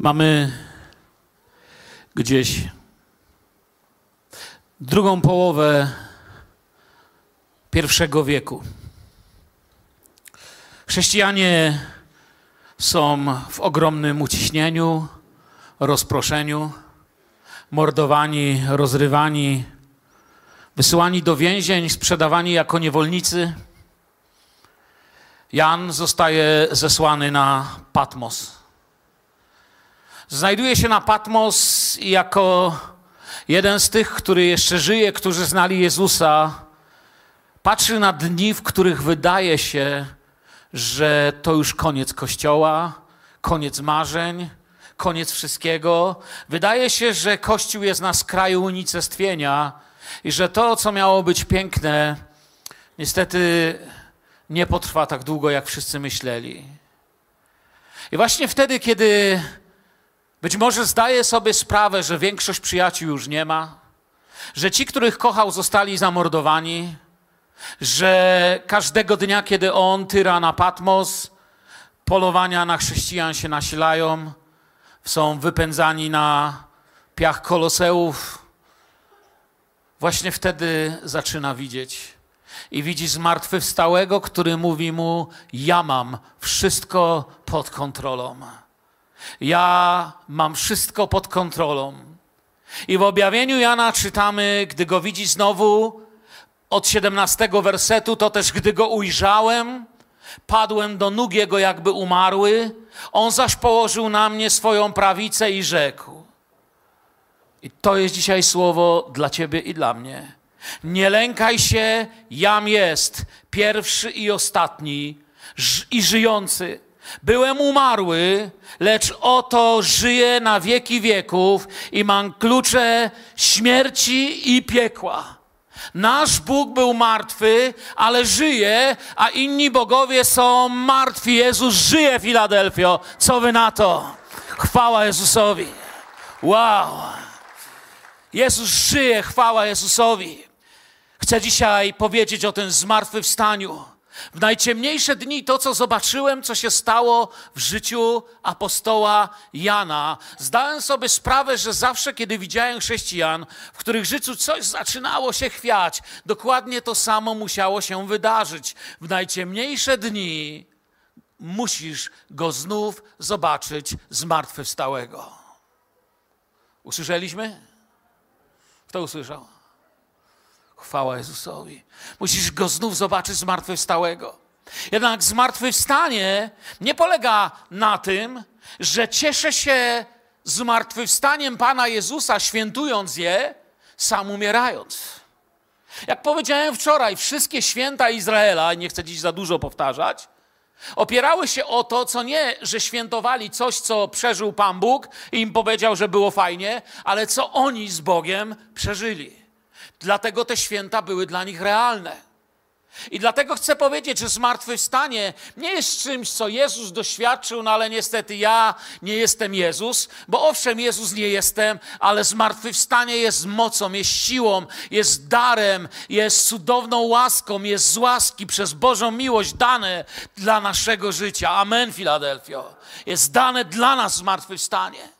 Mamy gdzieś drugą połowę pierwszego wieku. Chrześcijanie są w ogromnym uciśnieniu, rozproszeniu, mordowani, rozrywani, wysyłani do więzień, sprzedawani jako niewolnicy. Jan zostaje zesłany na Patmos. Znajduje się na Patmos jako jeden z tych, który jeszcze żyje, którzy znali Jezusa. Patrzy na dni, w których wydaje się, że to już koniec Kościoła, koniec marzeń, koniec wszystkiego. Wydaje się, że Kościół jest na skraju unicestwienia i że to, co miało być piękne, niestety nie potrwa tak długo, jak wszyscy myśleli. I właśnie wtedy, kiedy być może zdaje sobie sprawę, że większość przyjaciół już nie ma, że ci, których kochał, zostali zamordowani, że każdego dnia, kiedy on tyra na Patmos, polowania na chrześcijan się nasilają, są wypędzani na piach koloseów. Właśnie wtedy zaczyna widzieć. I widzi zmartwychwstałego, który mówi mu: Ja mam wszystko pod kontrolą. Ja mam wszystko pod kontrolą. I w objawieniu Jana czytamy, gdy go widzi znowu, od 17 wersetu, to też gdy go ujrzałem, padłem do nóg jego jakby umarły, on zaś położył na mnie swoją prawicę i rzekł. I to jest dzisiaj słowo dla ciebie i dla mnie. Nie lękaj się, jam jest, pierwszy i ostatni i żyjący. Byłem umarły, lecz oto żyję na wieki wieków i mam klucze śmierci i piekła. Nasz Bóg był martwy, ale żyje, a inni bogowie są martwi. Jezus żyje, Filadelfio. Co wy na to? Chwała Jezusowi. Wow. Jezus żyje, chwała Jezusowi. Chcę dzisiaj powiedzieć o tym zmartwychwstaniu. W najciemniejsze dni to, co zobaczyłem, co się stało w życiu apostoła Jana, zdałem sobie sprawę, że zawsze, kiedy widziałem chrześcijan, w których życiu coś zaczynało się chwiać, dokładnie to samo musiało się wydarzyć. W najciemniejsze dni musisz go znów zobaczyć zmartwychwstałego. Usłyszeliśmy? Kto usłyszał? Chwała Jezusowi. Musisz go znów zobaczyć zmartwychwstałego. Jednak zmartwychwstanie nie polega na tym, że cieszę się zmartwychwstaniem Pana Jezusa, świętując je, sam umierając. Jak powiedziałem wczoraj, wszystkie święta Izraela, nie chcę dziś za dużo powtarzać, opierały się o to, co nie, że świętowali coś, co przeżył Pan Bóg i im powiedział, że było fajnie, ale co oni z Bogiem przeżyli. Dlatego te święta były dla nich realne. I dlatego chcę powiedzieć, że zmartwychwstanie nie jest czymś, co Jezus doświadczył, no ale niestety ja nie jestem Jezus, bo owszem, Jezus nie jestem, ale zmartwychwstanie jest mocą, jest siłą, jest darem, jest cudowną łaską, jest z łaski przez Bożą miłość dane dla naszego życia. Amen, Filadelfio. Jest dane dla nas zmartwychwstanie.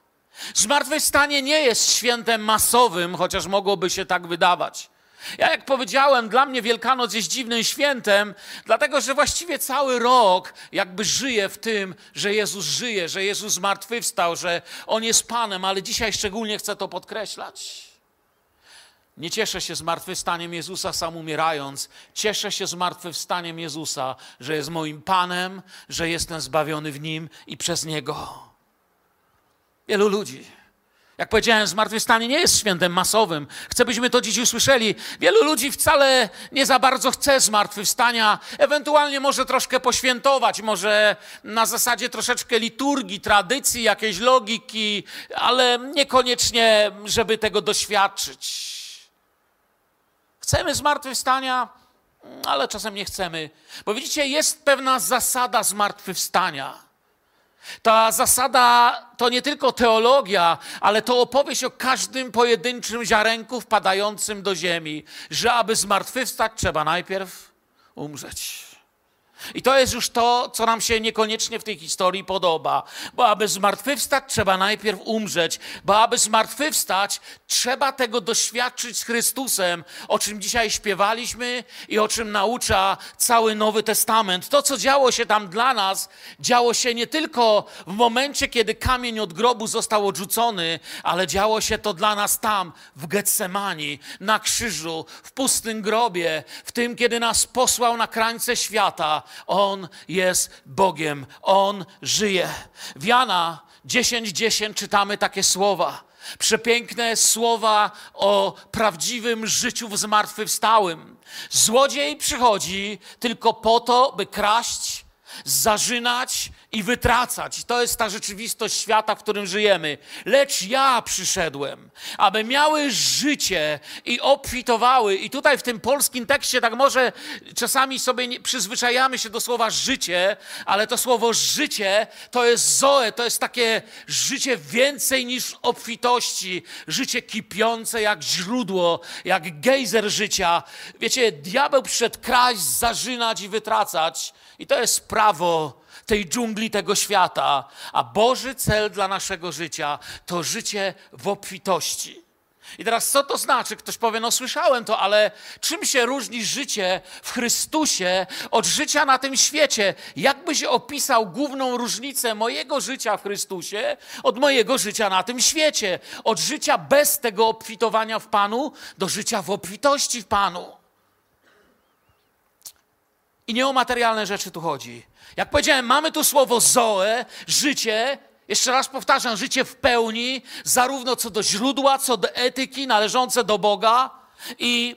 Zmartwychwstanie nie jest świętem masowym, chociaż mogłoby się tak wydawać. Ja, jak powiedziałem, dla mnie Wielkanoc jest dziwnym świętem, dlatego że właściwie cały rok jakby żyje w tym, że Jezus żyje, że Jezus zmartwychwstał, że On jest Panem, ale dzisiaj szczególnie chcę to podkreślać. Nie cieszę się zmartwychwstaniem Jezusa sam umierając. Cieszę się zmartwychwstaniem Jezusa, że jest moim Panem, że jestem zbawiony w Nim i przez Niego. Wielu ludzi. Jak powiedziałem, zmartwychwstanie nie jest świętem masowym. Chcę, byśmy to dziś usłyszeli. Wielu ludzi wcale nie za bardzo chce zmartwychwstania. Ewentualnie może troszkę poświętować, może na zasadzie troszeczkę liturgii, tradycji, jakiejś logiki, ale niekoniecznie, żeby tego doświadczyć. Chcemy zmartwychwstania, ale czasem nie chcemy. Bo widzicie, jest pewna zasada zmartwychwstania. Ta zasada to nie tylko teologia, ale to opowieść o każdym pojedynczym ziarenku wpadającym do ziemi, że aby zmartwychwstać, trzeba najpierw umrzeć. I to jest już to, co nam się niekoniecznie w tej historii podoba. Bo aby zmartwychwstać, trzeba najpierw umrzeć. Bo aby zmartwychwstać, trzeba tego doświadczyć z Chrystusem, o czym dzisiaj śpiewaliśmy i o czym naucza cały Nowy Testament. To, co działo się tam dla nas, działo się nie tylko w momencie, kiedy kamień od grobu został odrzucony, ale działo się to dla nas tam, w Getsemani, na krzyżu, w pustym grobie, w tym, kiedy nas posłał na krańce świata on jest Bogiem, On żyje. W Jana 10:10 10 czytamy takie słowa. Przepiękne słowa o prawdziwym życiu w zmartwychwstałym. Złodziej przychodzi tylko po to, by kraść, zarzynać i wytracać. To jest ta rzeczywistość świata, w którym żyjemy. Lecz ja przyszedłem, aby miały życie i obfitowały. I tutaj w tym polskim tekście tak może czasami sobie nie, przyzwyczajamy się do słowa życie, ale to słowo życie to jest zoe, to jest takie życie więcej niż obfitości, życie kipiące jak źródło, jak gejzer życia. Wiecie, diabeł przyszedł kraść, zarzynać i wytracać. I to jest prawo tej dżungli tego świata, a Boży cel dla naszego życia to życie w obfitości. I teraz co to znaczy? Ktoś powie, no słyszałem to, ale czym się różni życie w Chrystusie od życia na tym świecie? Jakbyś opisał główną różnicę mojego życia w Chrystusie od mojego życia na tym świecie? Od życia bez tego obfitowania w Panu do życia w obfitości w Panu. I nie o materialne rzeczy tu chodzi. Jak powiedziałem, mamy tu słowo zoe, życie. Jeszcze raz powtarzam, życie w pełni, zarówno co do źródła, co do etyki należące do Boga. I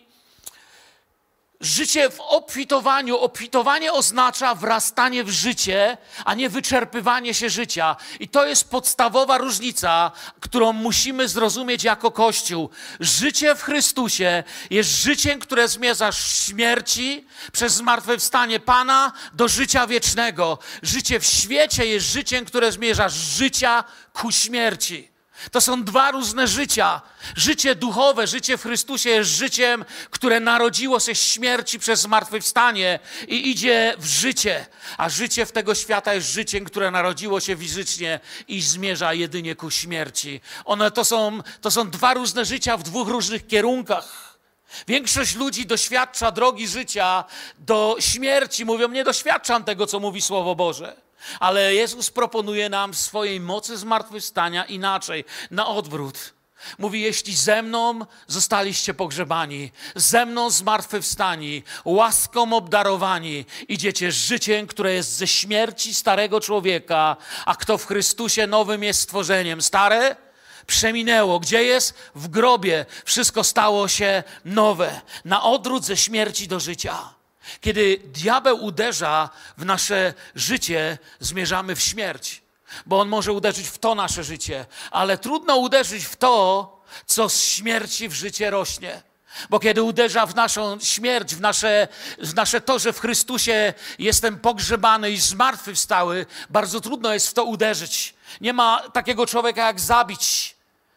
Życie w obfitowaniu. Obfitowanie oznacza wrastanie w życie, a nie wyczerpywanie się życia. I to jest podstawowa różnica, którą musimy zrozumieć jako Kościół. Życie w Chrystusie jest życiem, które zmierza śmierci przez zmartwychwstanie Pana do życia wiecznego. Życie w świecie jest życiem, które zmierza z życia ku śmierci. To są dwa różne życia. Życie duchowe, życie w Chrystusie jest życiem, które narodziło się z śmierci przez zmartwychwstanie i idzie w życie, a życie w tego świata jest życiem, które narodziło się fizycznie i zmierza jedynie ku śmierci. One to są, to są dwa różne życia w dwóch różnych kierunkach. Większość ludzi doświadcza drogi życia do śmierci. Mówią, nie doświadczam tego, co mówi Słowo Boże. Ale Jezus proponuje nam w swojej mocy zmartwychwstania inaczej, na odwrót. Mówi, jeśli ze mną zostaliście pogrzebani, ze mną zmartwychwstani, łaską obdarowani, idziecie życiem, które jest ze śmierci starego człowieka, a kto w Chrystusie nowym jest stworzeniem. Stare przeminęło. Gdzie jest? W grobie. Wszystko stało się nowe. Na odwrót ze śmierci do życia. Kiedy diabeł uderza w nasze życie, zmierzamy w śmierć, bo on może uderzyć w to nasze życie, ale trudno uderzyć w to, co z śmierci w życie rośnie. Bo kiedy uderza w naszą śmierć, w nasze, w nasze to, że w Chrystusie jestem pogrzebany i zmartwychwstały, bardzo trudno jest w to uderzyć. Nie ma takiego człowieka jak zabić.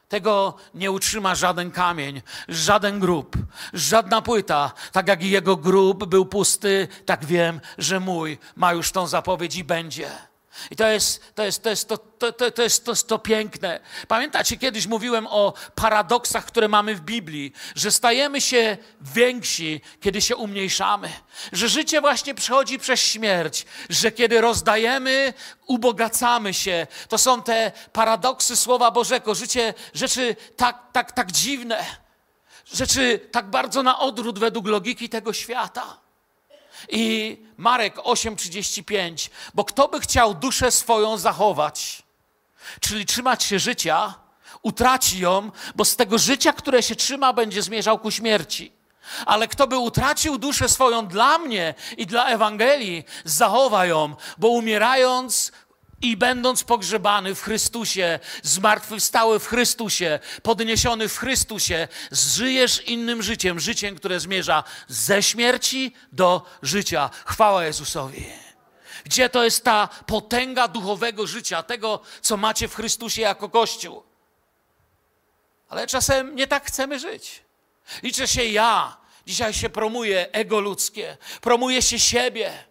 Tego nie utrzyma żaden kamień, żaden grób, żadna płyta. Tak jak jego grób był pusty, tak wiem, że mój ma już tą zapowiedź i będzie. I to jest to, jest, to, jest to, to, to, to, jest, to, to piękne. Pamiętacie, kiedyś mówiłem o paradoksach, które mamy w Biblii, że stajemy się więksi, kiedy się umniejszamy, że życie właśnie przechodzi przez śmierć, że kiedy rozdajemy, ubogacamy się. To są te paradoksy Słowa Bożego, życie, rzeczy tak, tak, tak dziwne, rzeczy tak bardzo na odwrót według logiki tego świata. I Marek 8:35, bo kto by chciał duszę swoją zachować, czyli trzymać się życia, utraci ją, bo z tego życia, które się trzyma, będzie zmierzał ku śmierci. Ale kto by utracił duszę swoją dla mnie i dla Ewangelii, zachowa ją, bo umierając i będąc pogrzebany w Chrystusie, zmartwychwstały w Chrystusie, podniesiony w Chrystusie, żyjesz innym życiem, życiem, które zmierza ze śmierci do życia. Chwała Jezusowi. Gdzie to jest ta potęga duchowego życia, tego, co macie w Chrystusie jako Kościół? Ale czasem nie tak chcemy żyć. Liczę się ja. Dzisiaj się promuje ego ludzkie, promuje się siebie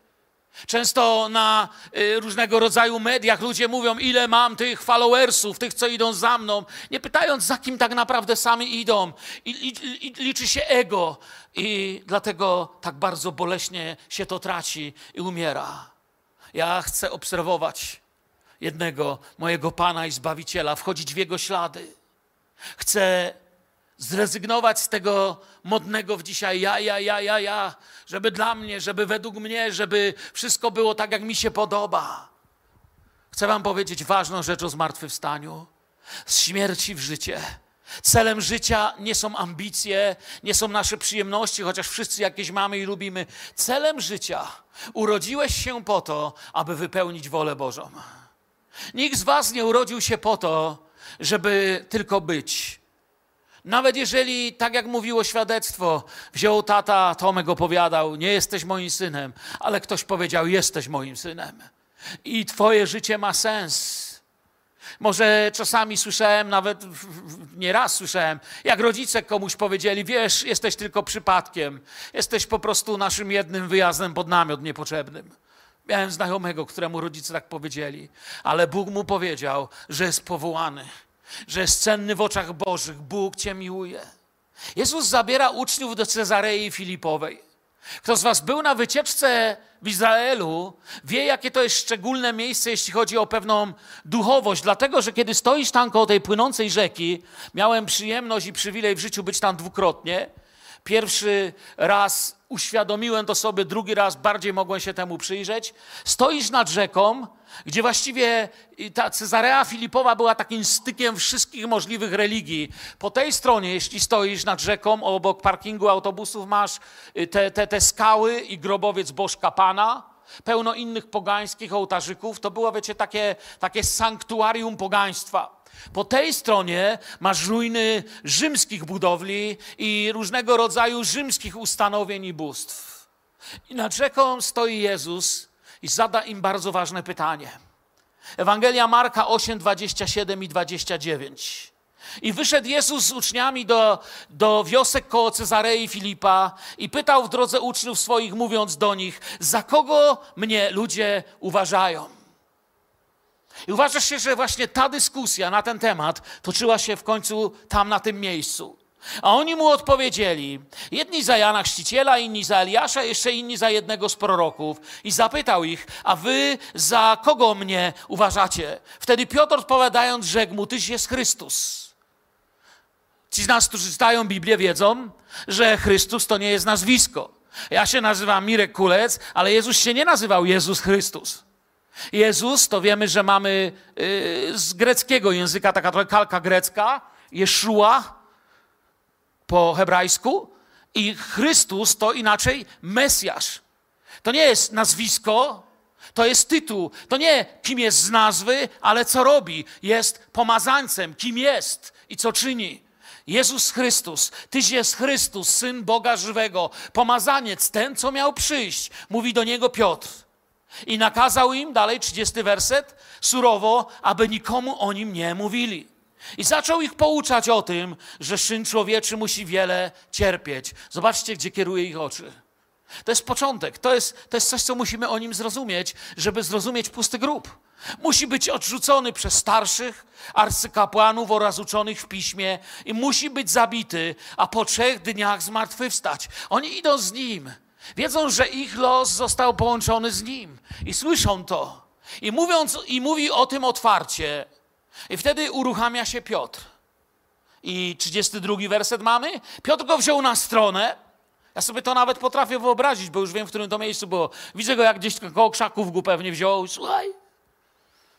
Często na y, różnego rodzaju mediach ludzie mówią, ile mam tych followersów, tych, co idą za mną, nie pytając, za kim tak naprawdę sami idą. I, i, i liczy się ego. I dlatego tak bardzo boleśnie się to traci i umiera. Ja chcę obserwować jednego mojego Pana i Zbawiciela, wchodzić w Jego ślady. Chcę zrezygnować z tego modnego w dzisiaj ja, ja, ja, ja, ja, żeby dla mnie, żeby według mnie, żeby wszystko było tak, jak mi się podoba. Chcę Wam powiedzieć ważną rzecz o zmartwychwstaniu. Z śmierci w życie. Celem życia nie są ambicje, nie są nasze przyjemności, chociaż wszyscy jakieś mamy i lubimy. Celem życia urodziłeś się po to, aby wypełnić wolę Bożą. Nikt z Was nie urodził się po to, żeby tylko być. Nawet jeżeli, tak jak mówiło świadectwo, wziął tata, Tomek opowiadał, nie jesteś moim synem, ale ktoś powiedział, jesteś moim synem. I twoje życie ma sens. Może czasami słyszałem, nawet nieraz słyszałem, jak rodzice komuś powiedzieli: Wiesz, jesteś tylko przypadkiem, jesteś po prostu naszym jednym wyjazdem pod namiot niepotrzebnym. Miałem znajomego, któremu rodzice tak powiedzieli, ale Bóg mu powiedział, że jest powołany że jest cenny w oczach Bożych. Bóg Cię miłuje. Jezus zabiera uczniów do Cezarei Filipowej. Kto z Was był na wycieczce w Izraelu, wie, jakie to jest szczególne miejsce, jeśli chodzi o pewną duchowość. Dlatego, że kiedy stoisz tam koło tej płynącej rzeki, miałem przyjemność i przywilej w życiu być tam dwukrotnie. Pierwszy raz uświadomiłem to sobie, drugi raz bardziej mogłem się temu przyjrzeć. Stoisz nad rzeką, gdzie właściwie ta Cezarea Filipowa była takim stykiem wszystkich możliwych religii. Po tej stronie, jeśli stoisz nad rzeką, obok parkingu autobusów masz y, te, te, te skały i grobowiec Bożka Pana, pełno innych pogańskich ołtarzyków. To było, wiecie, takie, takie sanktuarium pogaństwa. Po tej stronie masz ruiny rzymskich budowli i różnego rodzaju rzymskich ustanowień i bóstw. I nad rzeką stoi Jezus i zada im bardzo ważne pytanie. Ewangelia Marka 8, 27 i 29. I wyszedł Jezus z uczniami do, do wiosek koło Cezarei Filipa i pytał w drodze uczniów swoich, mówiąc do nich, za kogo mnie ludzie uważają? I uważa się, że właśnie ta dyskusja na ten temat toczyła się w końcu tam, na tym miejscu. A oni mu odpowiedzieli, jedni za Jana Chrzciciela, inni za Eliasza, jeszcze inni za jednego z proroków. I zapytał ich, a wy za kogo mnie uważacie? Wtedy Piotr odpowiadając rzekł mu, tyś jest Chrystus. Ci z nas, którzy czytają Biblię, wiedzą, że Chrystus to nie jest nazwisko. Ja się nazywam Mirek Kulec, ale Jezus się nie nazywał Jezus Chrystus. Jezus to wiemy, że mamy yy, z greckiego języka, taka trochę kalka grecka, Jeszua, po hebrajsku i Chrystus to inaczej Mesjasz. To nie jest nazwisko, to jest tytuł. To nie kim jest z nazwy, ale co robi. Jest pomazańcem, kim jest i co czyni. Jezus Chrystus, Tyś jest Chrystus, Syn Boga żywego, pomazaniec, ten, co miał przyjść, mówi do niego Piotr. I nakazał im, dalej 30 werset, surowo, aby nikomu o nim nie mówili. I zaczął ich pouczać o tym, że syn człowieczy musi wiele cierpieć. Zobaczcie, gdzie kieruje ich oczy. To jest początek, to jest, to jest coś, co musimy o nim zrozumieć, żeby zrozumieć pusty grób. Musi być odrzucony przez starszych, arcykapłanów oraz uczonych w piśmie i musi być zabity, a po trzech dniach zmartwychwstać. Oni idą z nim, wiedzą, że ich los został połączony z nim i słyszą to. I, mówiąc, I mówi o tym otwarcie, i wtedy uruchamia się Piotr. I 32 werset mamy. Piotr go wziął na stronę. Ja sobie to nawet potrafię wyobrazić, bo już wiem, w którym to miejscu było. Widzę go, jak gdzieś koło krzaków pewnie wziął. Słuchaj,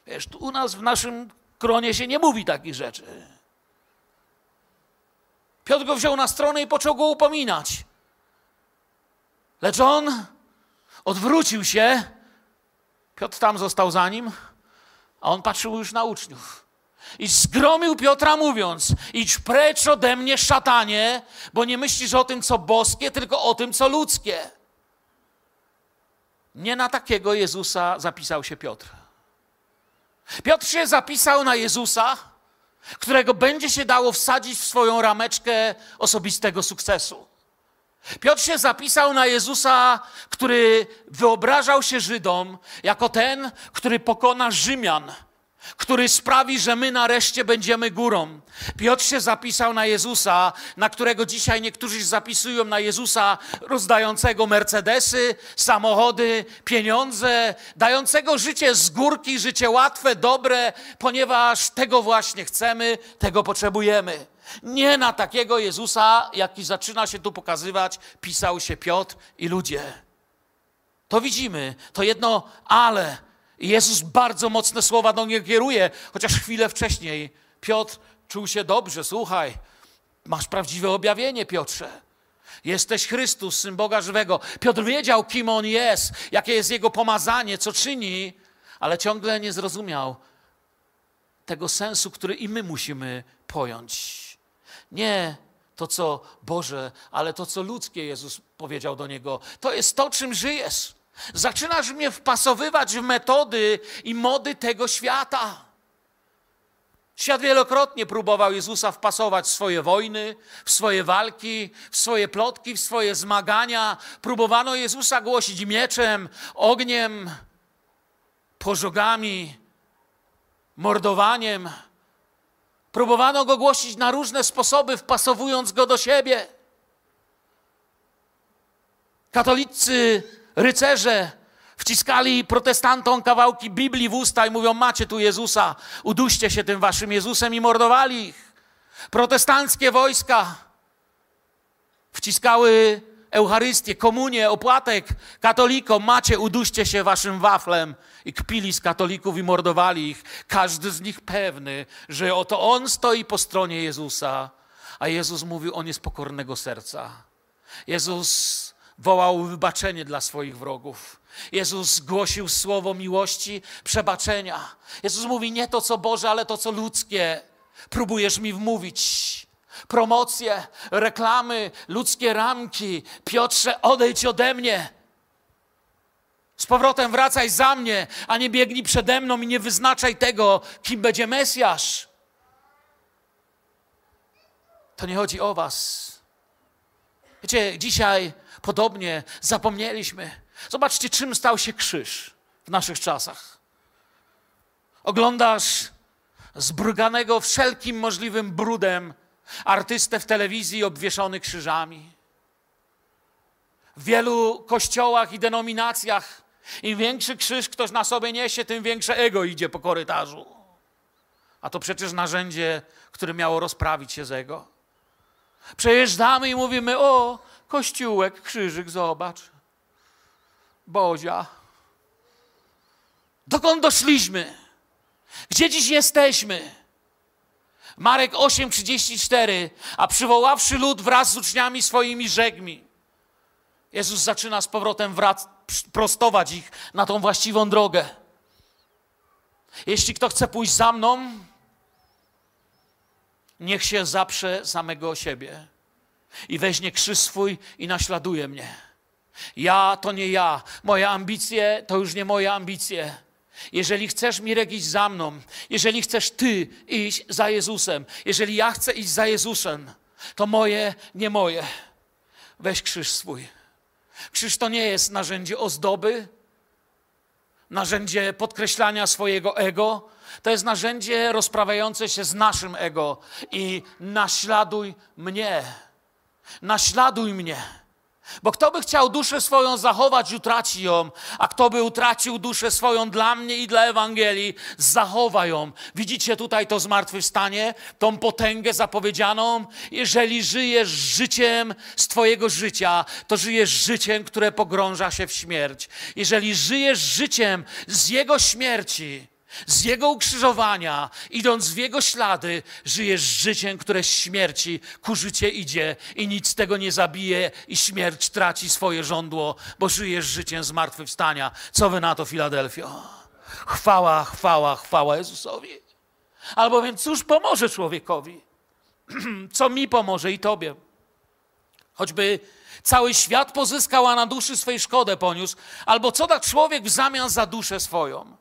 wiesz, tu u nas w naszym kronie się nie mówi takich rzeczy. Piotr go wziął na stronę i począł go upominać. Lecz on odwrócił się. Piotr tam został za nim, a on patrzył już na uczniów. I zgromił Piotra mówiąc, idź precz ode mnie, szatanie, bo nie myślisz o tym, co boskie, tylko o tym, co ludzkie. Nie na takiego Jezusa zapisał się Piotr. Piotr się zapisał na Jezusa, którego będzie się dało wsadzić w swoją rameczkę osobistego sukcesu. Piotr się zapisał na Jezusa, który wyobrażał się Żydom jako ten, który pokona Rzymian, który sprawi, że my nareszcie będziemy górą. Piotr się zapisał na Jezusa, na którego dzisiaj niektórzy się zapisują na Jezusa rozdającego Mercedesy, samochody, pieniądze, dającego życie z górki, życie łatwe, dobre, ponieważ tego właśnie chcemy, tego potrzebujemy. Nie na takiego Jezusa, jaki zaczyna się tu pokazywać, pisał się Piotr i ludzie. To widzimy, to jedno ale. Jezus bardzo mocne słowa do niego kieruje, chociaż chwilę wcześniej Piotr czuł się dobrze. Słuchaj, masz prawdziwe objawienie, Piotrze. Jesteś Chrystus, Syn Boga żywego. Piotr wiedział, kim on jest, jakie jest jego pomazanie, co czyni, ale ciągle nie zrozumiał tego sensu, który i my musimy pojąć. Nie to, co Boże, ale to, co ludzkie Jezus powiedział do niego. To jest to, czym żyjesz. Zaczynasz mnie wpasowywać w metody i mody tego świata. Świat wielokrotnie próbował Jezusa wpasować w swoje wojny, w swoje walki, w swoje plotki, w swoje zmagania. Próbowano Jezusa głosić mieczem, ogniem, pożogami, mordowaniem. Próbowano go głosić na różne sposoby, wpasowując go do siebie. Katolicy, rycerze wciskali protestantom kawałki Biblii w usta i mówią: Macie tu Jezusa, uduście się tym waszym Jezusem i mordowali ich. Protestanckie wojska wciskały Eucharystię, komunię, opłatek katolikom. Macie, uduście się waszym waflem. I kpili z katolików i mordowali ich. Każdy z nich pewny, że oto on stoi po stronie Jezusa. A Jezus mówił, on jest pokornego serca. Jezus wołał wybaczenie dla swoich wrogów. Jezus głosił słowo miłości, przebaczenia. Jezus mówi nie to, co Boże, ale to, co ludzkie. Próbujesz mi wmówić promocje, reklamy, ludzkie ramki. Piotrze, odejdź ode mnie. Z powrotem wracaj za mnie, a nie biegnij przede mną i nie wyznaczaj tego, kim będzie Mesjasz. To nie chodzi o Was. Wiecie, dzisiaj podobnie zapomnieliśmy. Zobaczcie, czym stał się krzyż w naszych czasach. Oglądasz zbruganego wszelkim możliwym brudem artystę w telewizji obwieszony krzyżami. W wielu kościołach i denominacjach im większy krzyż ktoś na sobie niesie, tym większe ego idzie po korytarzu. A to przecież narzędzie, które miało rozprawić się z ego. Przejeżdżamy i mówimy: O, kościółek, krzyżyk, zobacz. Bozia. Dokąd doszliśmy? Gdzie dziś jesteśmy? Marek 8:34, a przywoławszy lud wraz z uczniami swoimi rzekł Jezus zaczyna z powrotem wrac- prostować ich na tą właściwą drogę. Jeśli kto chce pójść za mną, niech się zaprze samego siebie i weźmie krzyż swój i naśladuje mnie. Ja to nie ja. Moje ambicje to już nie moje ambicje. Jeżeli chcesz, Mirek, iść za mną, jeżeli chcesz Ty iść za Jezusem, jeżeli ja chcę iść za Jezusem, to moje, nie moje. Weź krzyż swój. Krzyż to nie jest narzędzie ozdoby, narzędzie podkreślania swojego ego. To jest narzędzie rozprawiające się z naszym ego i naśladuj mnie. Naśladuj mnie. Bo kto by chciał duszę swoją zachować, utraci ją, a kto by utracił duszę swoją dla mnie i dla Ewangelii, zachowa ją. Widzicie tutaj to zmartwychwstanie, tą potęgę zapowiedzianą? Jeżeli żyjesz życiem z Twojego życia, to żyjesz życiem, które pogrąża się w śmierć. Jeżeli żyjesz życiem z Jego śmierci, z Jego ukrzyżowania, idąc w Jego ślady, żyjesz życiem, które z śmierci ku życie idzie i nic tego nie zabije i śmierć traci swoje żądło, bo żyjesz życiem zmartwychwstania. Co wy na to, Filadelfio? Chwała, chwała, chwała Jezusowi. Albowiem cóż pomoże człowiekowi? Co mi pomoże i tobie? Choćby cały świat pozyskał, a na duszy swej szkodę poniósł, albo co da człowiek w zamian za duszę swoją?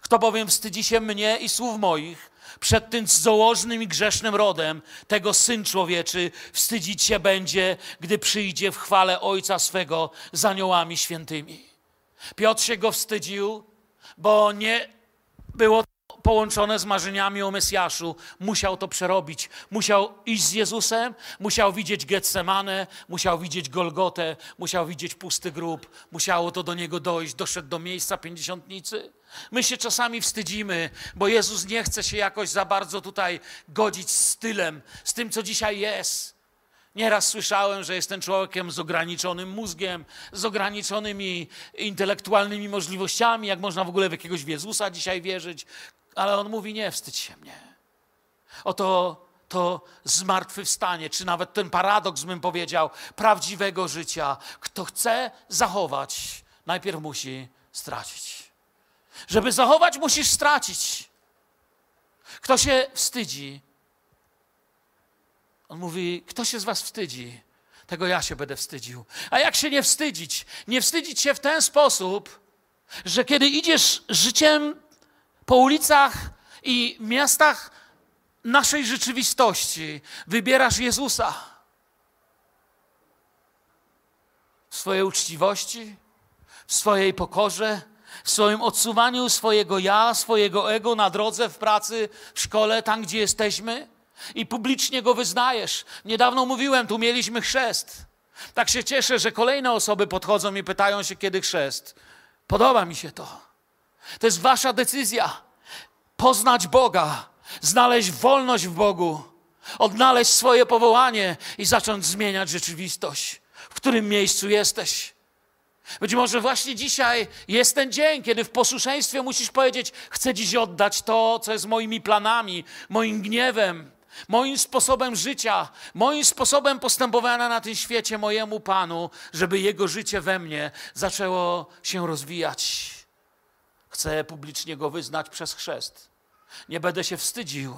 Kto bowiem wstydzi się mnie i słów moich, przed tym założnym i grzesznym rodem, tego Syn Człowieczy wstydzić się będzie, gdy przyjdzie w chwale Ojca swego z aniołami świętymi. Piotr się go wstydził, bo nie było połączone z marzeniami o Mesjaszu, musiał to przerobić. Musiał iść z Jezusem, musiał widzieć Getsemane, musiał widzieć Golgotę, musiał widzieć pusty grób, musiało to do niego dojść, doszedł do miejsca pięćdziesiątnicy. My się czasami wstydzimy, bo Jezus nie chce się jakoś za bardzo tutaj godzić z stylem, z tym, co dzisiaj jest. Nieraz słyszałem, że jestem człowiekiem z ograniczonym mózgiem, z ograniczonymi intelektualnymi możliwościami, jak można w ogóle w jakiegoś Jezusa dzisiaj wierzyć. Ale on mówi: Nie wstydź się mnie. Oto to zmartwychwstanie, czy nawet ten paradoks, bym powiedział, prawdziwego życia. Kto chce zachować, najpierw musi stracić. Żeby zachować, musisz stracić. Kto się wstydzi, on mówi: Kto się z Was wstydzi? Tego ja się będę wstydził. A jak się nie wstydzić? Nie wstydzić się w ten sposób, że kiedy idziesz życiem po ulicach i miastach naszej rzeczywistości, wybierasz Jezusa w swojej uczciwości, w swojej pokorze, w swoim odsuwaniu swojego ja, swojego ego na drodze, w pracy, w szkole, tam gdzie jesteśmy i publicznie go wyznajesz. Niedawno mówiłem, tu mieliśmy chrzest. Tak się cieszę, że kolejne osoby podchodzą i pytają się, kiedy chrzest. Podoba mi się to. To jest wasza decyzja. Poznać Boga, znaleźć wolność w Bogu, odnaleźć swoje powołanie i zacząć zmieniać rzeczywistość, w którym miejscu jesteś. Być może właśnie dzisiaj jest ten dzień, kiedy w posłuszeństwie musisz powiedzieć: Chcę dziś oddać to, co jest moimi planami, moim gniewem, moim sposobem życia, moim sposobem postępowania na tym świecie, mojemu Panu, żeby Jego życie we mnie zaczęło się rozwijać. Chcę publicznie Go wyznać przez chrzest. Nie będę się wstydził.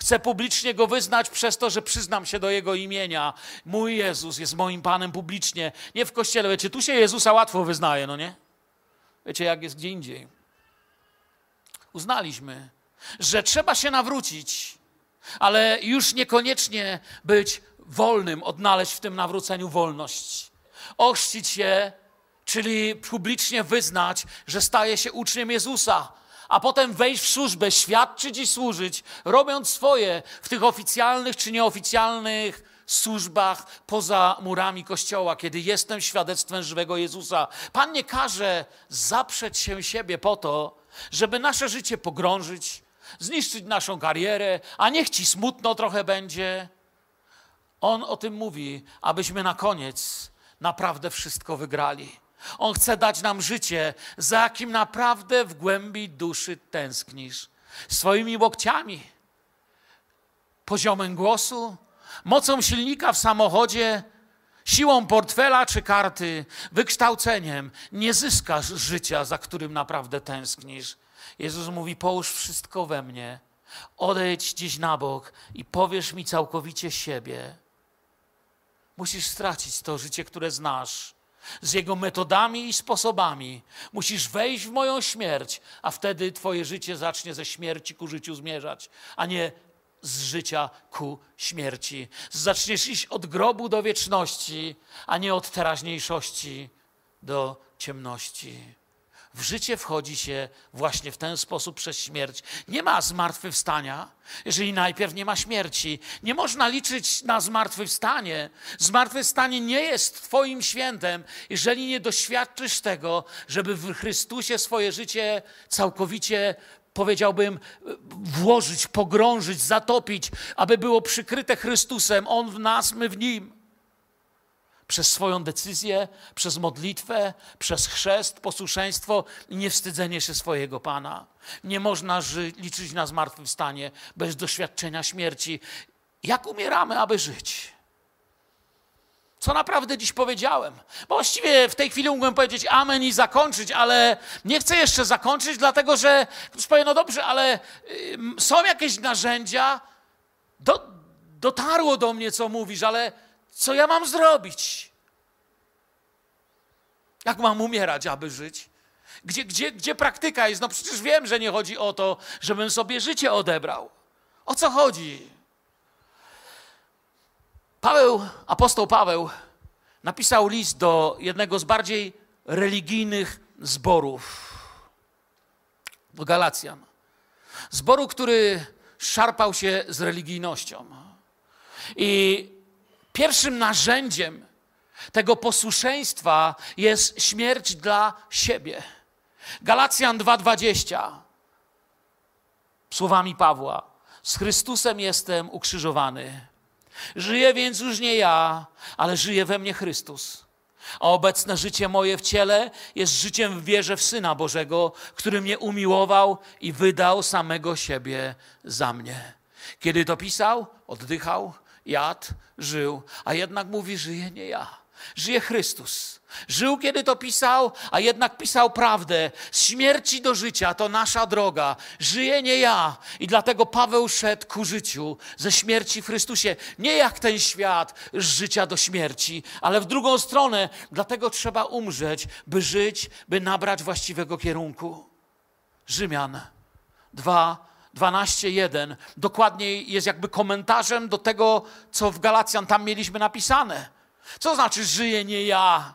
Chcę publicznie Go wyznać przez to, że przyznam się do Jego imienia. Mój Jezus jest moim Panem publicznie, nie w kościele. Wiecie, tu się Jezusa łatwo wyznaje, no nie? Wiecie, jak jest gdzie indziej. Uznaliśmy, że trzeba się nawrócić, ale już niekoniecznie być wolnym, odnaleźć w tym nawróceniu wolność. Ochrzcić się, czyli publicznie wyznać, że staje się uczniem Jezusa, a potem wejść w służbę, świadczyć i służyć, robiąc swoje w tych oficjalnych czy nieoficjalnych służbach poza murami kościoła, kiedy jestem świadectwem żywego Jezusa. Pan nie każe zaprzeć się siebie po to, żeby nasze życie pogrążyć, zniszczyć naszą karierę, a niech ci smutno trochę będzie. On o tym mówi, abyśmy na koniec naprawdę wszystko wygrali. On chce dać nam życie, za jakim naprawdę w głębi duszy tęsknisz. Swoimi łokciami, poziomem głosu, mocą silnika w samochodzie, siłą portfela czy karty, wykształceniem nie zyskasz życia, za którym naprawdę tęsknisz. Jezus mówi: Połóż wszystko we mnie, odejdź gdzieś na bok i powiesz mi całkowicie siebie. Musisz stracić to życie, które znasz, z jego metodami i sposobami. Musisz wejść w moją śmierć, a wtedy Twoje życie zacznie ze śmierci ku życiu zmierzać, a nie z życia ku śmierci. Zaczniesz iść od grobu do wieczności, a nie od teraźniejszości do ciemności. W życie wchodzi się właśnie w ten sposób przez śmierć. Nie ma zmartwychwstania, jeżeli najpierw nie ma śmierci. Nie można liczyć na zmartwychwstanie. Zmartwychwstanie nie jest Twoim świętem, jeżeli nie doświadczysz tego, żeby w Chrystusie swoje życie całkowicie powiedziałbym, włożyć, pogrążyć, zatopić, aby było przykryte Chrystusem, On w nas, my w Nim przez swoją decyzję, przez modlitwę, przez chrzest, posłuszeństwo i niewstydzenie się swojego Pana. Nie można liczyć na zmartwychwstanie bez doświadczenia śmierci. Jak umieramy, aby żyć? Co naprawdę dziś powiedziałem? Bo właściwie w tej chwili mógłbym powiedzieć amen i zakończyć, ale nie chcę jeszcze zakończyć, dlatego że ktoś powie, no dobrze, ale są jakieś narzędzia, do, dotarło do mnie, co mówisz, ale co ja mam zrobić? Jak mam umierać, aby żyć? Gdzie, gdzie, gdzie praktyka jest? No przecież wiem, że nie chodzi o to, żebym sobie życie odebrał. O co chodzi? Paweł, apostoł Paweł, napisał list do jednego z bardziej religijnych zborów, do Galacjan. Zboru, który szarpał się z religijnością. I pierwszym narzędziem tego posłuszeństwa jest śmierć dla siebie. Galacjan 2:20. Słowami Pawła: Z Chrystusem jestem ukrzyżowany. Żyję więc już nie ja, ale żyje we mnie Chrystus. A obecne życie moje w ciele jest życiem w wierze w Syna Bożego, który mnie umiłował i wydał samego siebie za mnie. Kiedy to pisał, oddychał, jadł, żył, a jednak mówi: Żyje nie ja, żyje Chrystus. Żył, kiedy to pisał, a jednak pisał prawdę. Z śmierci do życia to nasza droga. Żyje nie ja. I dlatego Paweł szedł ku życiu ze śmierci w Chrystusie. Nie jak ten świat z życia do śmierci, ale w drugą stronę. Dlatego trzeba umrzeć, by żyć, by nabrać właściwego kierunku. Rzymian 2, 12:1 dokładniej jest jakby komentarzem do tego, co w Galacjan tam mieliśmy napisane. Co znaczy żyje nie ja?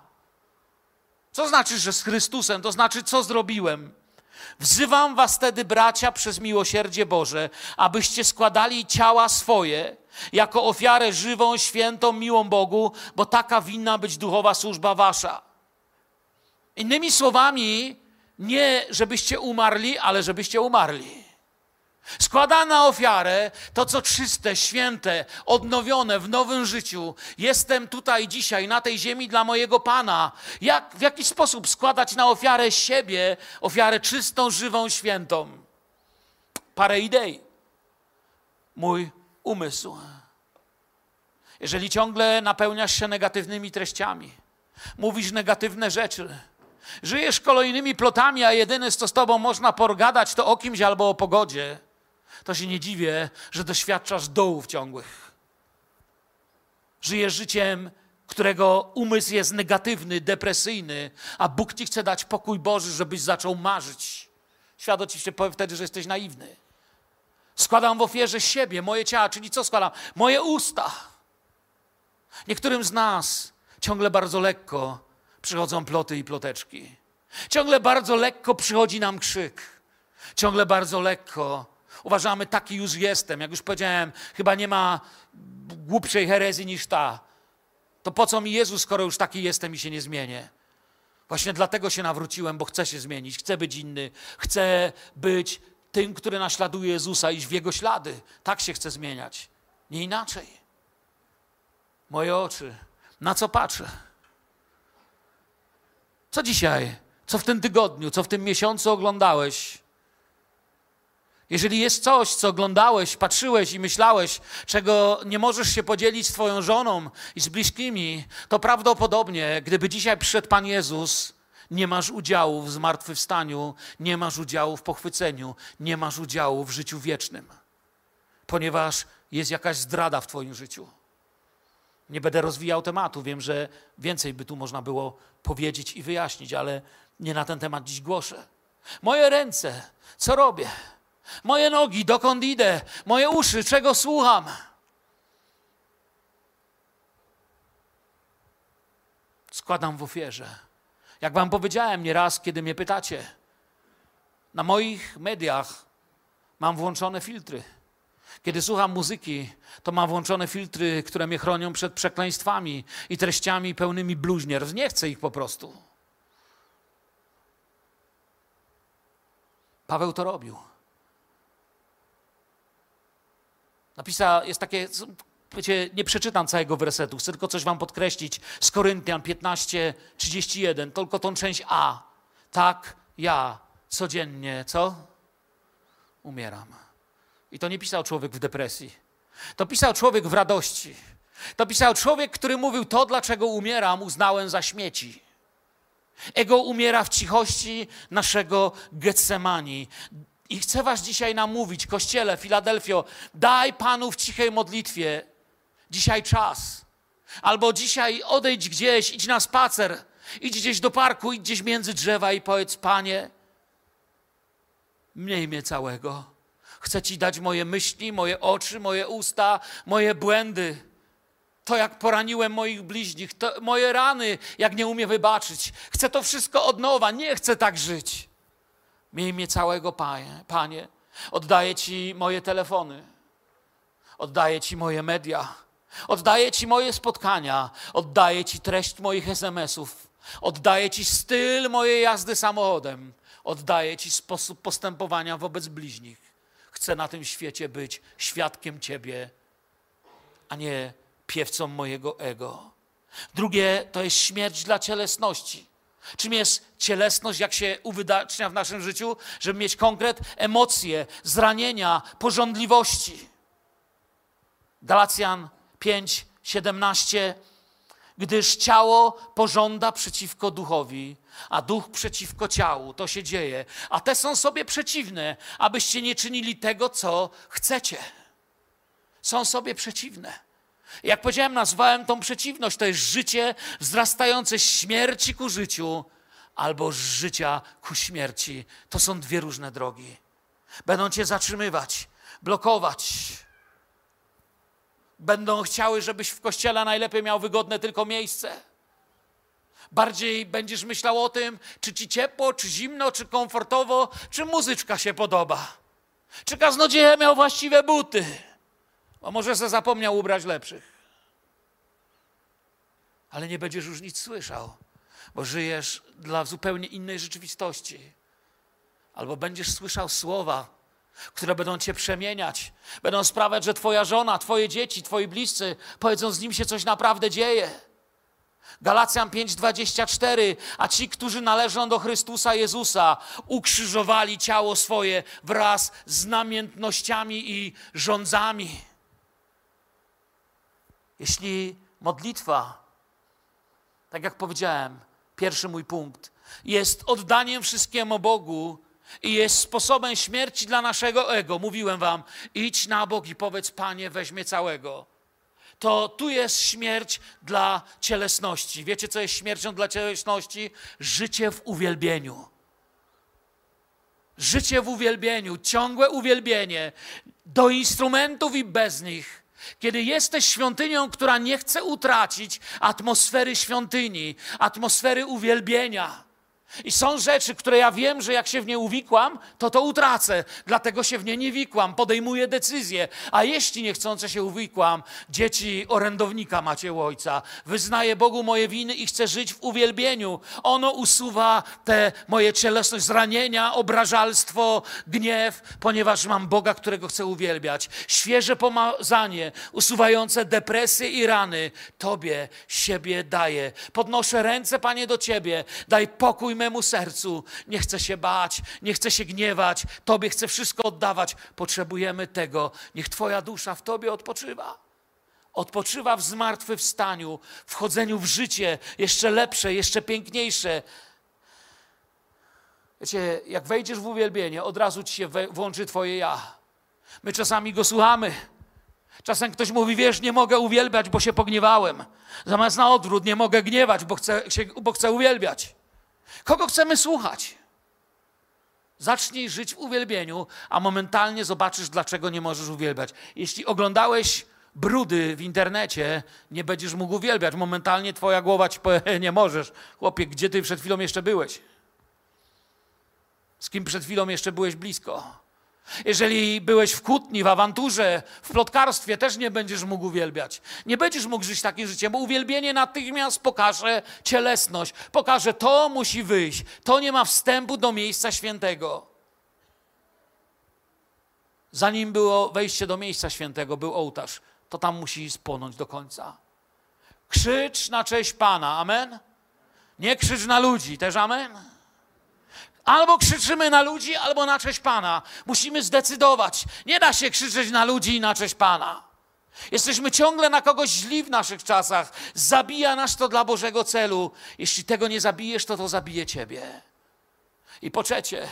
Co znaczy, że z Chrystusem? To znaczy, co zrobiłem? Wzywam was wtedy, bracia, przez miłosierdzie Boże, abyście składali ciała swoje jako ofiarę żywą, świętą, miłą Bogu, bo taka winna być duchowa służba wasza. Innymi słowami, nie żebyście umarli, ale żebyście umarli. Składa na ofiarę to, co czyste, święte, odnowione w nowym życiu. Jestem tutaj dzisiaj, na tej ziemi dla mojego Pana. Jak, w jaki sposób składać na ofiarę siebie, ofiarę czystą, żywą, świętą? Parę idei. Mój umysł. Jeżeli ciągle napełniasz się negatywnymi treściami, mówisz negatywne rzeczy, żyjesz kolejnymi plotami, a jedyne, co z tobą można porgadać, to o kimś albo o pogodzie – to się nie dziwię, że doświadczasz dołów ciągłych. Żyjesz życiem, którego umysł jest negatywny, depresyjny, a Bóg ci chce dać pokój Boży, żebyś zaczął marzyć. Świat oczywiście powie wtedy, że jesteś naiwny. Składam w ofierze siebie, moje ciało, czyli co składam? Moje usta. Niektórym z nas ciągle bardzo lekko przychodzą ploty i ploteczki. Ciągle bardzo lekko przychodzi nam krzyk. Ciągle bardzo lekko Uważamy, taki już jestem. Jak już powiedziałem, chyba nie ma głupszej herezji niż ta. To po co mi Jezus, skoro już taki jestem i się nie zmienię? Właśnie dlatego się nawróciłem, bo chcę się zmienić, chcę być inny, chcę być tym, który naśladuje Jezusa, iść w Jego ślady. Tak się chcę zmieniać. Nie inaczej. Moje oczy, na co patrzę? Co dzisiaj, co w tym tygodniu, co w tym miesiącu oglądałeś? Jeżeli jest coś, co oglądałeś, patrzyłeś i myślałeś, czego nie możesz się podzielić z Twoją żoną i z bliskimi, to prawdopodobnie, gdyby dzisiaj przyszedł Pan Jezus, nie masz udziału w zmartwychwstaniu, nie masz udziału w pochwyceniu, nie masz udziału w życiu wiecznym, ponieważ jest jakaś zdrada w Twoim życiu. Nie będę rozwijał tematu, wiem, że więcej by tu można było powiedzieć i wyjaśnić, ale nie na ten temat dziś głoszę. Moje ręce, co robię? Moje nogi, dokąd idę? Moje uszy, czego słucham? Składam w ofierze. Jak wam powiedziałem nieraz, kiedy mnie pytacie, na moich mediach mam włączone filtry. Kiedy słucham muzyki, to mam włączone filtry, które mnie chronią przed przekleństwami i treściami pełnymi bluźnierstw. Nie chcę ich po prostu. Paweł to robił. Napisał, jest takie, wiecie, nie przeczytam całego wersetu, chcę tylko coś wam podkreślić z Koryntian 15, 31, tylko tą część A. Tak, ja codziennie, co? Umieram. I to nie pisał człowiek w depresji. To pisał człowiek w radości. To pisał człowiek, który mówił: To, dlaczego umieram, uznałem za śmieci. Ego umiera w cichości naszego Getsemani. I chcę Was dzisiaj namówić, Kościele, Filadelfio, daj Panu w cichej modlitwie dzisiaj czas. Albo dzisiaj odejdź gdzieś, idź na spacer, idź gdzieś do parku, idź gdzieś między drzewa i powiedz, Panie, mniej mnie całego. Chcę Ci dać moje myśli, moje oczy, moje usta, moje błędy. To, jak poraniłem moich bliźnich, moje rany, jak nie umiem wybaczyć. Chcę to wszystko od nowa, nie chcę tak żyć. Miej mnie całego, Panie. Panie. Oddaję Ci moje telefony. Oddaję Ci moje media. Oddaję Ci moje spotkania. Oddaję Ci treść moich SMS-ów. Oddaję Ci styl mojej jazdy samochodem. Oddaję Ci sposób postępowania wobec bliźnich. Chcę na tym świecie być świadkiem Ciebie, a nie piewcą mojego ego. Drugie to jest śmierć dla cielesności. Czym jest cielesność, jak się uwydacznia w naszym życiu? Żeby mieć konkret emocje, zranienia, porządliwości. Galacjan 5, 17. Gdyż ciało pożąda przeciwko duchowi, a duch przeciwko ciału. To się dzieje. A te są sobie przeciwne, abyście nie czynili tego, co chcecie. Są sobie przeciwne. Jak powiedziałem, nazwałem tą przeciwność. To jest życie wzrastające śmierci ku życiu albo z życia ku śmierci. To są dwie różne drogi. Będą cię zatrzymywać, blokować. Będą chciały, żebyś w kościele najlepiej miał wygodne tylko miejsce. Bardziej będziesz myślał o tym, czy ci ciepło, czy zimno, czy komfortowo, czy muzyczka się podoba. Czy kaznodzieja miał właściwe buty. Bo może se zapomniał ubrać lepszych. Ale nie będziesz już nic słyszał, bo żyjesz dla zupełnie innej rzeczywistości. Albo będziesz słyszał słowa, które będą cię przemieniać, będą sprawiać, że twoja żona, twoje dzieci, twoi bliscy powiedzą, z nim się coś naprawdę dzieje. Galacjan 5:24, a ci, którzy należą do Chrystusa Jezusa, ukrzyżowali ciało swoje wraz z namiętnościami i rządzami. Jeśli modlitwa, tak jak powiedziałem, pierwszy mój punkt, jest oddaniem wszystkiemu Bogu i jest sposobem śmierci dla naszego ego, mówiłem wam, idź na bok i powiedz, Panie, weźmie całego. To tu jest śmierć dla cielesności. Wiecie, co jest śmiercią dla cielesności? Życie w uwielbieniu. Życie w uwielbieniu, ciągłe uwielbienie do instrumentów i bez nich kiedy jesteś świątynią, która nie chce utracić atmosfery świątyni, atmosfery uwielbienia, i są rzeczy, które ja wiem, że jak się w nie uwikłam, to to utracę. Dlatego się w nie nie wikłam, podejmuję decyzję. A jeśli niechcące się uwikłam, dzieci orędownika macie u ojca, wyznaję Bogu moje winy i chcę żyć w uwielbieniu. Ono usuwa te moje cielesność, zranienia, obrażalstwo, gniew, ponieważ mam Boga, którego chcę uwielbiać. Świeże pomazanie, usuwające depresje i rany, Tobie siebie daję. Podnoszę ręce, Panie, do Ciebie. Daj pokój memu sercu. Nie chcę się bać, nie chcę się gniewać. Tobie chcę wszystko oddawać. Potrzebujemy tego. Niech Twoja dusza w Tobie odpoczywa. Odpoczywa w zmartwychwstaniu, wchodzeniu w życie jeszcze lepsze, jeszcze piękniejsze. Wiecie, jak wejdziesz w uwielbienie, od razu ci się włączy Twoje ja. My czasami go słuchamy. Czasem ktoś mówi, wiesz, nie mogę uwielbiać, bo się pogniewałem. Zamiast na odwrót, nie mogę gniewać, bo chcę, bo chcę uwielbiać. Kogo chcemy słuchać? Zacznij żyć w uwielbieniu, a momentalnie zobaczysz, dlaczego nie możesz uwielbiać. Jeśli oglądałeś brudy w internecie, nie będziesz mógł uwielbiać. Momentalnie twoja głowa ci powie, nie możesz. Chłopie, gdzie ty przed chwilą jeszcze byłeś? Z kim przed chwilą jeszcze byłeś blisko? Jeżeli byłeś w kłótni, w awanturze, w plotkarstwie, też nie będziesz mógł uwielbiać. Nie będziesz mógł żyć takim życiem, bo uwielbienie natychmiast pokaże cielesność. Pokaże, to musi wyjść. To nie ma wstępu do miejsca świętego. Zanim było wejście do miejsca świętego, był ołtarz. To tam musi spłonąć do końca. Krzycz na cześć Pana. Amen? Nie krzycz na ludzi. Też amen? Albo krzyczymy na ludzi, albo na cześć Pana. Musimy zdecydować. Nie da się krzyczeć na ludzi i na cześć Pana. Jesteśmy ciągle na kogoś źli w naszych czasach. Zabija nas to dla Bożego celu. Jeśli tego nie zabijesz, to to zabije ciebie. I po trzecie,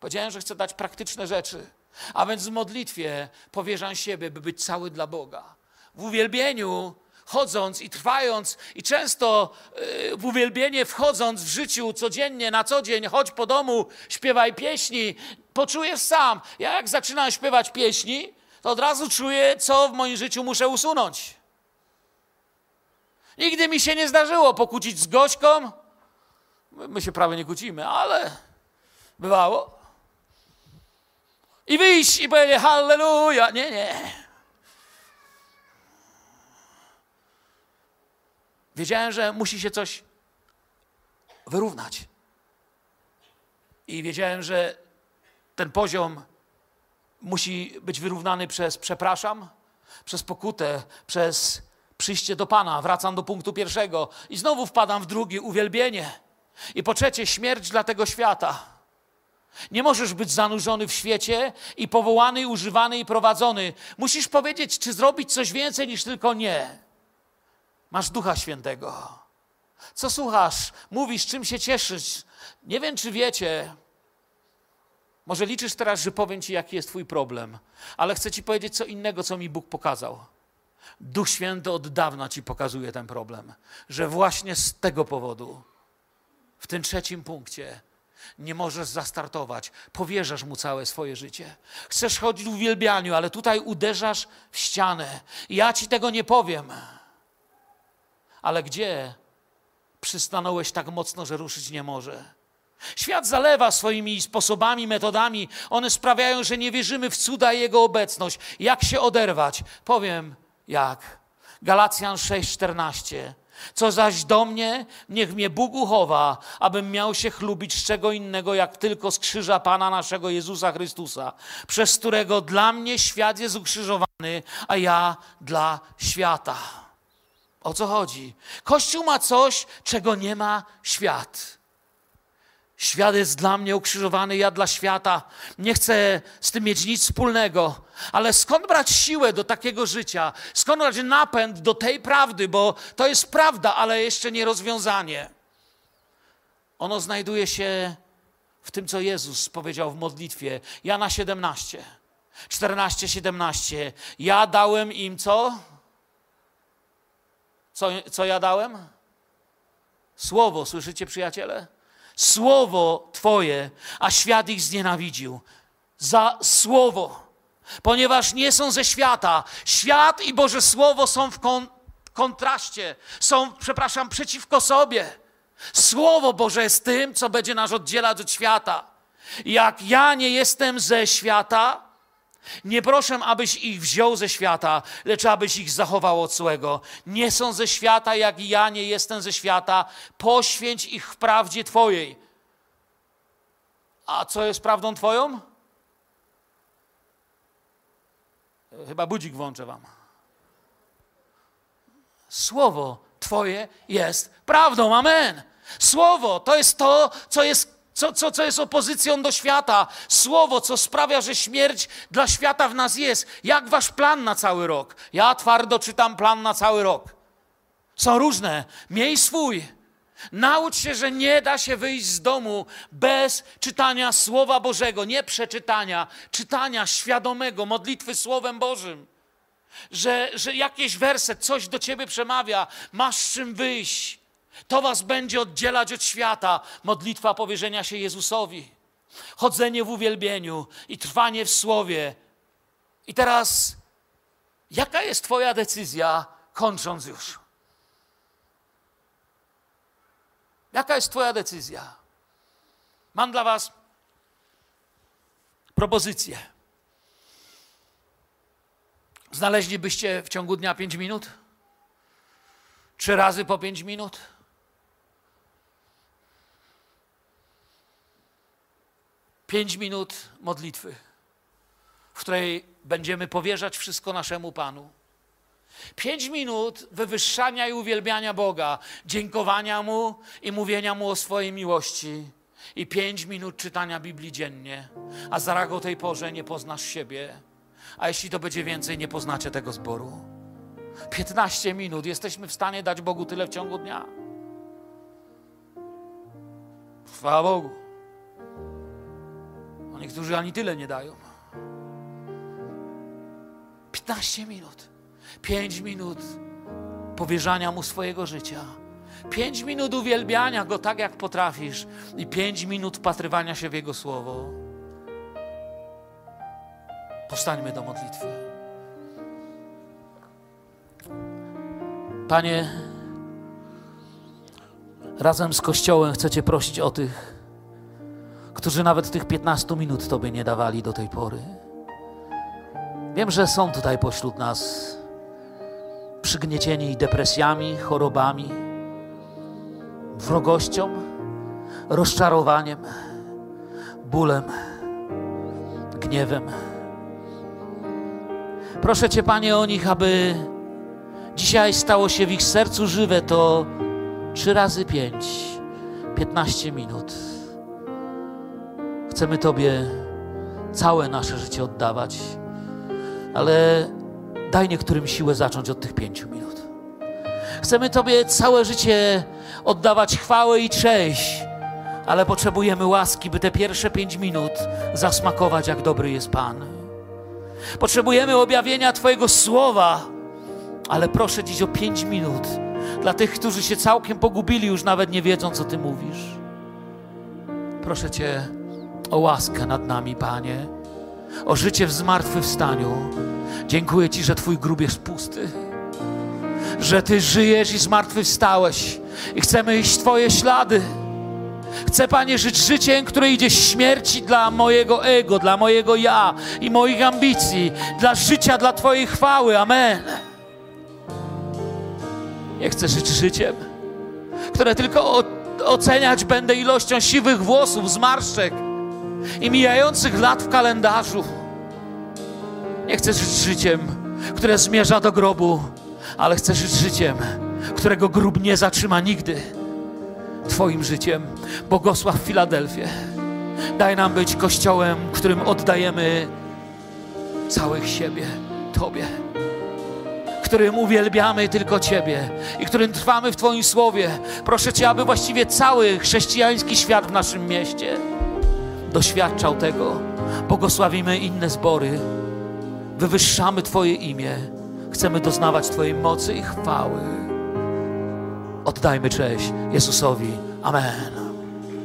powiedziałem, że chcę dać praktyczne rzeczy. A więc w modlitwie powierzam siebie, by być cały dla Boga. W uwielbieniu chodząc i trwając, i często y, w uwielbienie wchodząc w życiu codziennie, na co dzień, chodź po domu, śpiewaj pieśni, poczujesz sam. Ja jak zaczynam śpiewać pieśni, to od razu czuję, co w moim życiu muszę usunąć. Nigdy mi się nie zdarzyło pokłócić z gośką. My się prawie nie kłócimy, ale bywało. I wyjść i powiedzieć halleluja. Nie, nie. Wiedziałem, że musi się coś wyrównać. I wiedziałem, że ten poziom musi być wyrównany przez przepraszam, przez pokutę, przez przyjście do Pana. Wracam do punktu pierwszego i znowu wpadam w drugi uwielbienie. I po trzecie, śmierć dla tego świata. Nie możesz być zanurzony w świecie i powołany, używany, i prowadzony. Musisz powiedzieć, czy zrobić coś więcej niż tylko nie. Masz Ducha Świętego. Co słuchasz? Mówisz, czym się cieszysz? Nie wiem, czy wiecie. Może liczysz teraz, że powiem ci, jaki jest Twój problem, ale chcę Ci powiedzieć co innego, co mi Bóg pokazał. Duch Święty od dawna Ci pokazuje ten problem, że właśnie z tego powodu, w tym trzecim punkcie, nie możesz zastartować. Powierzasz mu całe swoje życie. Chcesz chodzić w uwielbianiu, ale tutaj uderzasz w ścianę. Ja ci tego nie powiem. Ale gdzie przystanąłeś tak mocno, że ruszyć nie może? Świat zalewa swoimi sposobami, metodami. One sprawiają, że nie wierzymy w cuda i Jego obecność. Jak się oderwać? Powiem jak. Galacjan 6,14. Co zaś do mnie, niech mnie Bóg uchowa, abym miał się chlubić z czego innego, jak tylko z krzyża Pana naszego Jezusa Chrystusa, przez którego dla mnie świat jest ukrzyżowany, a ja dla świata. O co chodzi? Kościół ma coś, czego nie ma świat. Świat jest dla mnie ukrzyżowany, ja dla świata. Nie chcę z tym mieć nic wspólnego. Ale skąd brać siłę do takiego życia? Skąd brać napęd do tej prawdy? Bo to jest prawda, ale jeszcze nie rozwiązanie. Ono znajduje się w tym, co Jezus powiedział w modlitwie. Jana 17, 14, 17. Ja dałem im co? Co, co ja dałem? Słowo, słyszycie przyjaciele? Słowo Twoje, a świat ich znienawidził. Za słowo. Ponieważ nie są ze świata. Świat i Boże Słowo są w kon kontraście, są, przepraszam, przeciwko sobie. Słowo Boże jest tym, co będzie nas oddzielać od świata. Jak ja nie jestem ze świata, nie proszę, abyś ich wziął ze świata, lecz abyś ich zachował od złego. Nie są ze świata, jak i ja nie jestem ze świata. Poświęć ich w prawdzie Twojej. A co jest prawdą Twoją? Chyba budzik włączę Wam. Słowo Twoje jest prawdą. Amen. Słowo to jest to, co jest co, co, co jest opozycją do świata? Słowo, co sprawia, że śmierć dla świata w nas jest. Jak wasz plan na cały rok? Ja twardo czytam plan na cały rok. Są różne. Miej swój. Naucz się, że nie da się wyjść z domu bez czytania Słowa Bożego, nie przeczytania, czytania świadomego, modlitwy Słowem Bożym. Że, że jakiś werset, coś do ciebie przemawia, masz czym wyjść. To was będzie oddzielać od świata. Modlitwa powierzenia się Jezusowi, chodzenie w uwielbieniu i trwanie w słowie. I teraz, jaka jest Twoja decyzja, kończąc już? Jaka jest Twoja decyzja? Mam dla Was propozycję. Znaleźlibyście w ciągu dnia pięć minut? Trzy razy po pięć minut? Pięć minut modlitwy, w której będziemy powierzać wszystko naszemu Panu. Pięć minut wywyższania i uwielbiania Boga, dziękowania Mu i mówienia Mu o swojej miłości. I pięć minut czytania Biblii dziennie, a zaraz o tej porze nie poznasz siebie. A jeśli to będzie więcej, nie poznacie tego zboru. Piętnaście minut jesteśmy w stanie dać Bogu tyle w ciągu dnia. Chwała Bogu. A niektórzy ani tyle nie dają. 15 minut, 5 minut powierzania Mu swojego życia. Pięć minut uwielbiania Go tak, jak potrafisz, i pięć minut wpatrywania się w Jego słowo. Powstańmy do modlitwy. Panie, razem z Kościołem chcecie prosić o tych, którzy nawet tych 15 minut Tobie nie dawali do tej pory. Wiem, że są tutaj pośród nas przygniecieni depresjami, chorobami, wrogością, rozczarowaniem, bólem, gniewem. Proszę Cię, Panie, o nich, aby dzisiaj stało się w ich sercu żywe to trzy razy pięć, piętnaście minut. Chcemy Tobie całe nasze życie oddawać, ale daj niektórym siłę zacząć od tych pięciu minut. Chcemy Tobie całe życie oddawać chwałę i cześć, ale potrzebujemy łaski, by te pierwsze pięć minut zasmakować, jak dobry jest Pan. Potrzebujemy objawienia Twojego słowa, ale proszę dziś o pięć minut dla tych, którzy się całkiem pogubili, już nawet nie wiedzą, co Ty mówisz. Proszę Cię o łaskę nad nami, Panie, o życie w zmartwychwstaniu. Dziękuję Ci, że Twój grób jest pusty, że Ty żyjesz i zmartwychwstałeś i chcemy iść Twoje ślady. Chcę, Panie, żyć życiem, które idzie śmierci dla mojego ego, dla mojego ja i moich ambicji, dla życia, dla Twojej chwały. Amen. Nie chcę żyć życiem, które tylko oceniać będę ilością siwych włosów, zmarszczek i mijających lat w kalendarzu. Nie chcę żyć życiem, które zmierza do grobu, ale chcę żyć życiem, którego grób nie zatrzyma nigdy. Twoim życiem. Bogosław Filadelfię. Daj nam być kościołem, którym oddajemy całych siebie Tobie, którym uwielbiamy tylko Ciebie i którym trwamy w Twoim słowie. Proszę Cię, aby właściwie cały chrześcijański świat w naszym mieście doświadczał tego. Błogosławimy inne zbory, wywyższamy Twoje imię, chcemy doznawać Twojej mocy i chwały. Oddajmy cześć Jezusowi. Amen.